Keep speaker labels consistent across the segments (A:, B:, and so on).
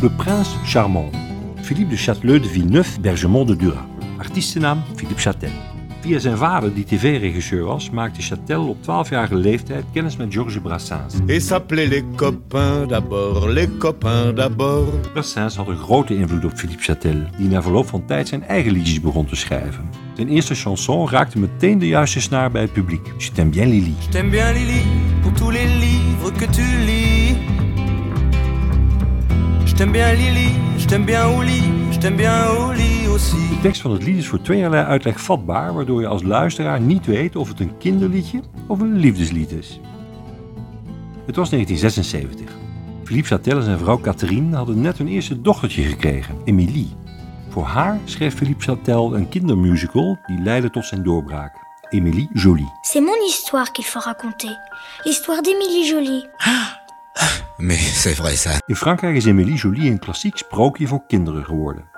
A: Le Prince Charmant. Philippe de Châteleux de Villeneuve, Bergemont de Duras. Artiestennaam Philippe Châtel. Via zijn vader, die tv-regisseur was, maakte Châtel op 12-jarige leeftijd kennis met Georges Brassens.
B: Et s'appelait les copains d'abord, les copains d'abord.
A: Brassens had een grote invloed op Philippe Châtel, die na verloop van tijd zijn eigen liedjes begon te schrijven. Zijn eerste chanson raakte meteen de juiste snaar bij het publiek. Je t'aime bien Lily.
C: Je t'aime bien Lily, pour tous les livres que tu lis. T'aime bien Lily, je t'aime bien je t'aime bien Ouli aussi.
A: De tekst van het lied is voor tweeërlei uitleg vatbaar, waardoor je als luisteraar niet weet of het een kinderliedje of een liefdeslied is. Het was 1976. Philippe Châtel en zijn vrouw Catherine hadden net hun eerste dochtertje gekregen, Emilie. Voor haar schreef Philippe Châtel een kindermusical die leidde tot zijn doorbraak. Émilie Jolie.
D: C'est mon histoire qu'il faut raconter. L'histoire d'Émilie Jolie.
E: Mais c'est vrai ça.
A: In Frankrijk is Émilie Jolie een klassiek sprookje voor kinderen geworden.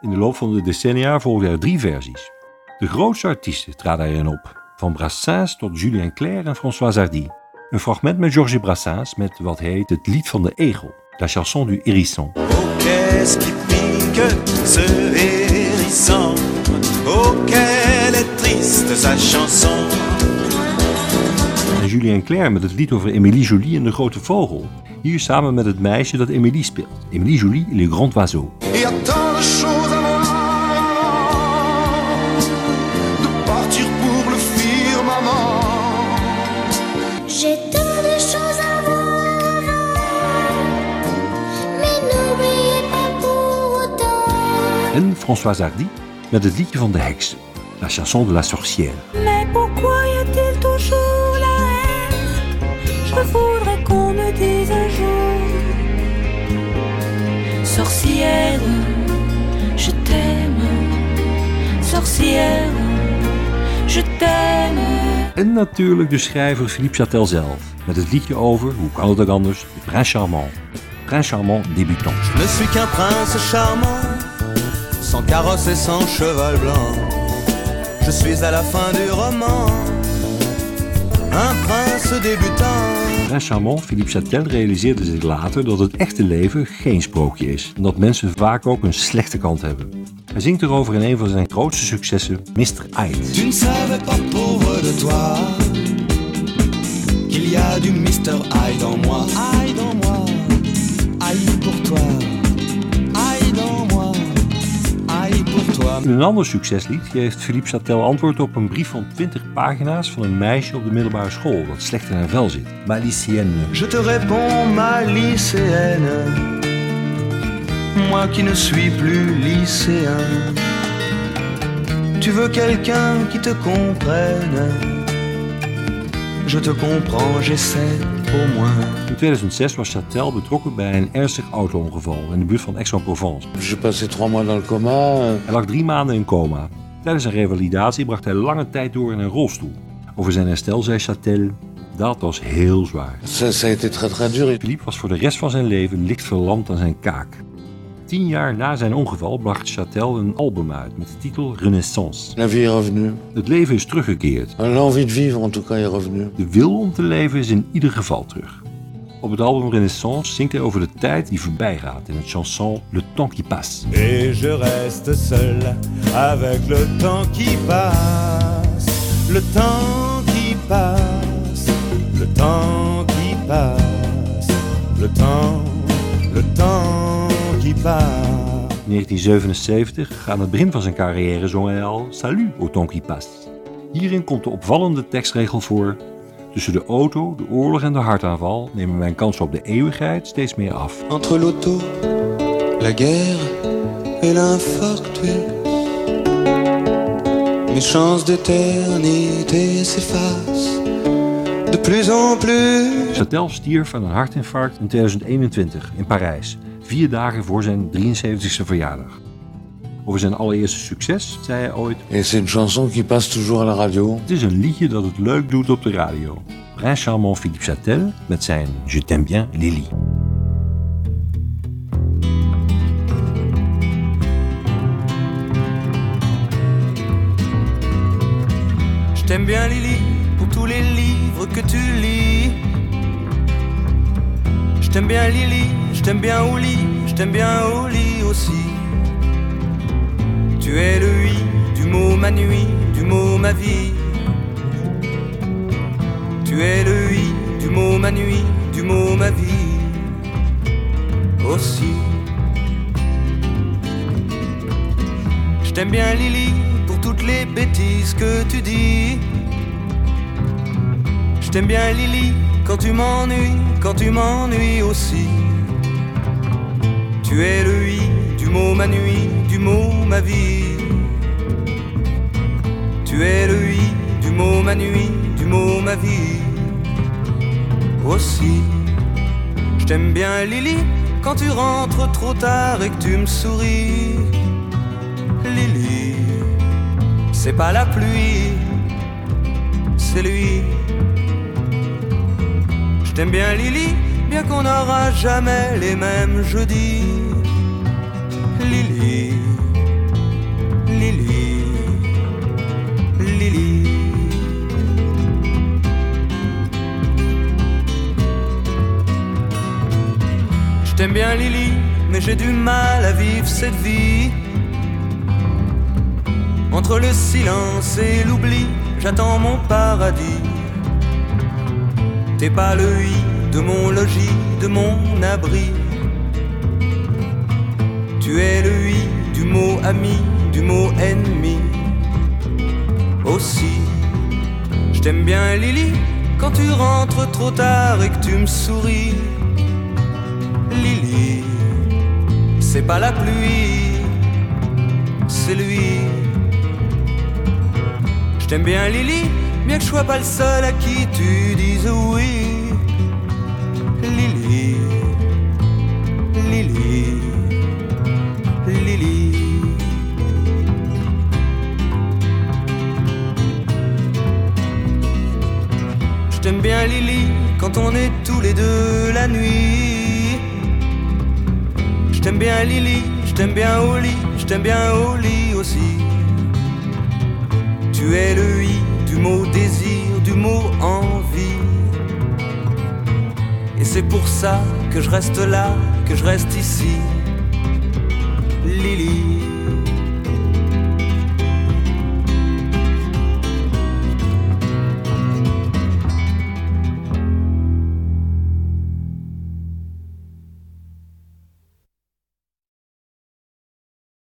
A: In de loop van de decennia volgden er drie versies. De grootste artiesten traden erin op, van Brassens tot Julien Clerc en François Hardy. Een fragment met Georges Brassens met wat heet het lied van de egel, La chanson du hérisson.
C: Oh, qu'est-ce qui pique ce hérisson Oh, quelle est triste sa chanson
A: En Julien Clerc met het lied over Émilie Jolie en de grote vogel. Hier samen met het meisje dat Émilie speelt. Émilie Jolie, Le Grand Oiseau. En François Hardy met het liedje van de heks. La chanson de la sorcière.
F: Je voudrais qu'on me dise un jour Sorcière, je t'aime Sorcière, je t'aime
A: En natuurlijk de schrijver Philippe Châtel zelf. Met het liedje over, hoe kan het ook anders, de Prince Charmant. Prince Charmant débutant.
C: Je ne suis qu'un prince charmant Sans carrosse et sans cheval blanc Je suis à la fin du roman Un prince débutant
A: Prince Charmant, Philippe Châtel, realiseerde zich later dat het echte leven geen sprookje is. En dat mensen vaak ook een slechte kant hebben. Hij zingt erover in een van zijn grootste successen, Mr. Hyde.
C: Tu ne savais pas pauvre de toi Qu'il y a du Mr. Hyde en moi Hyde en moi
A: In een ander succeslied. Geeft Philippe Châtel antwoord op een brief van 20 pagina's van een meisje op de middelbare school dat slecht in haar vel zit. Ma lycéenne.
C: Je te réponds ma lycéenne. Moi qui ne suis plus lycéen. Tu veux quelqu'un qui te comprenne. Je te comprends, j'essaie
A: In 2006 was Châtel betrokken bij een ernstig auto-ongeval in de buurt van Aix-en-Provence.
G: J'ai passé trois mois dans le coma.
A: Hij lag drie maanden in coma. Tijdens zijn revalidatie bracht hij lange tijd door in een rolstoel. Over zijn herstel zei Châtel, dat was heel zwaar. Philippe was voor de rest van zijn leven licht verlamd aan zijn kaak. Tien jaar na zijn ongeval bracht Châtel een album uit met de titel Renaissance.
G: La vie est revenue.
A: Het leven is teruggekeerd.
G: L'envie de vivre, en tout cas, est revenue.
A: De wil om te leven is in ieder geval terug. Op het album Renaissance zingt hij over de tijd die voorbij gaat in het chanson Le Temps qui passe.
C: Et je reste seul avec le temps qui passe, le temps
A: In 1977, aan het begin van zijn carrière, zong hij al Salut au temps qui passe. Hierin komt de opvallende tekstregel voor. Tussen de auto, de oorlog en de hartaanval nemen mijn kansen op de eeuwigheid steeds meer af.
C: Entre l'auto, la guerre et l'infarctus, mes chances d'éternité s'effacent de plus en plus.
A: Châtel stierf aan een hartinfarct in 2021 in Parijs, vier dagen voor zijn 73e verjaardag. Over zijn allereerste succes zei hij ooit:
G: Et c'est une chanson qui passe toujours à la radio.
A: Het is een liedje dat het leuk doet op de radio. Prince Charmant Philippe Châtel met zijn Je t'aime bien Lily.
C: Je t'aime bien Lily pour tous les livres que tu lis. T'aime bien Lily, je t'aime bien Ouli, je t'aime bien lit aussi. Tu es le oui du mot ma nuit, du mot ma vie. Tu es le oui du mot ma nuit, du mot ma vie aussi. Je t'aime bien Lily pour toutes les bêtises que tu dis. Je t'aime bien Lily quand tu m'ennuies, quand tu m'ennuies aussi. Tu es le oui du mot ma nuit, du mot ma vie. Tu es le oui du mot ma nuit, du mot ma vie aussi. Je t'aime bien Lily quand tu rentres trop tard et que tu me souris. Lily, c'est pas la pluie, c'est lui. Je t'aime bien Lily, bien qu'on n'aura jamais les mêmes jeudis. Lily, Lily, Lily. Je t'aime bien Lily, mais j'ai du mal à vivre cette vie. Entre le silence et l'oubli, j'attends mon paradis. T'es pas le oui de mon logis, de mon abri. Tu es le oui du mot ami, du mot ennemi. Aussi, je t'aime bien Lily quand tu rentres trop tard et que tu me souris. Lily, c'est pas la pluie, c'est lui. Je t'aime bien Lily, bien que je sois pas le seul à qui tu dises oui. Lily, Lily, Lily. Je t'aime bien Lily quand on est tous les deux la nuit. Je t'aime bien Lily, je t'aime bien au je t'aime bien au aussi. Tu es le oui mot désir, du mot envie. Et c'est pour ça que je reste là, que je reste ici. Lily.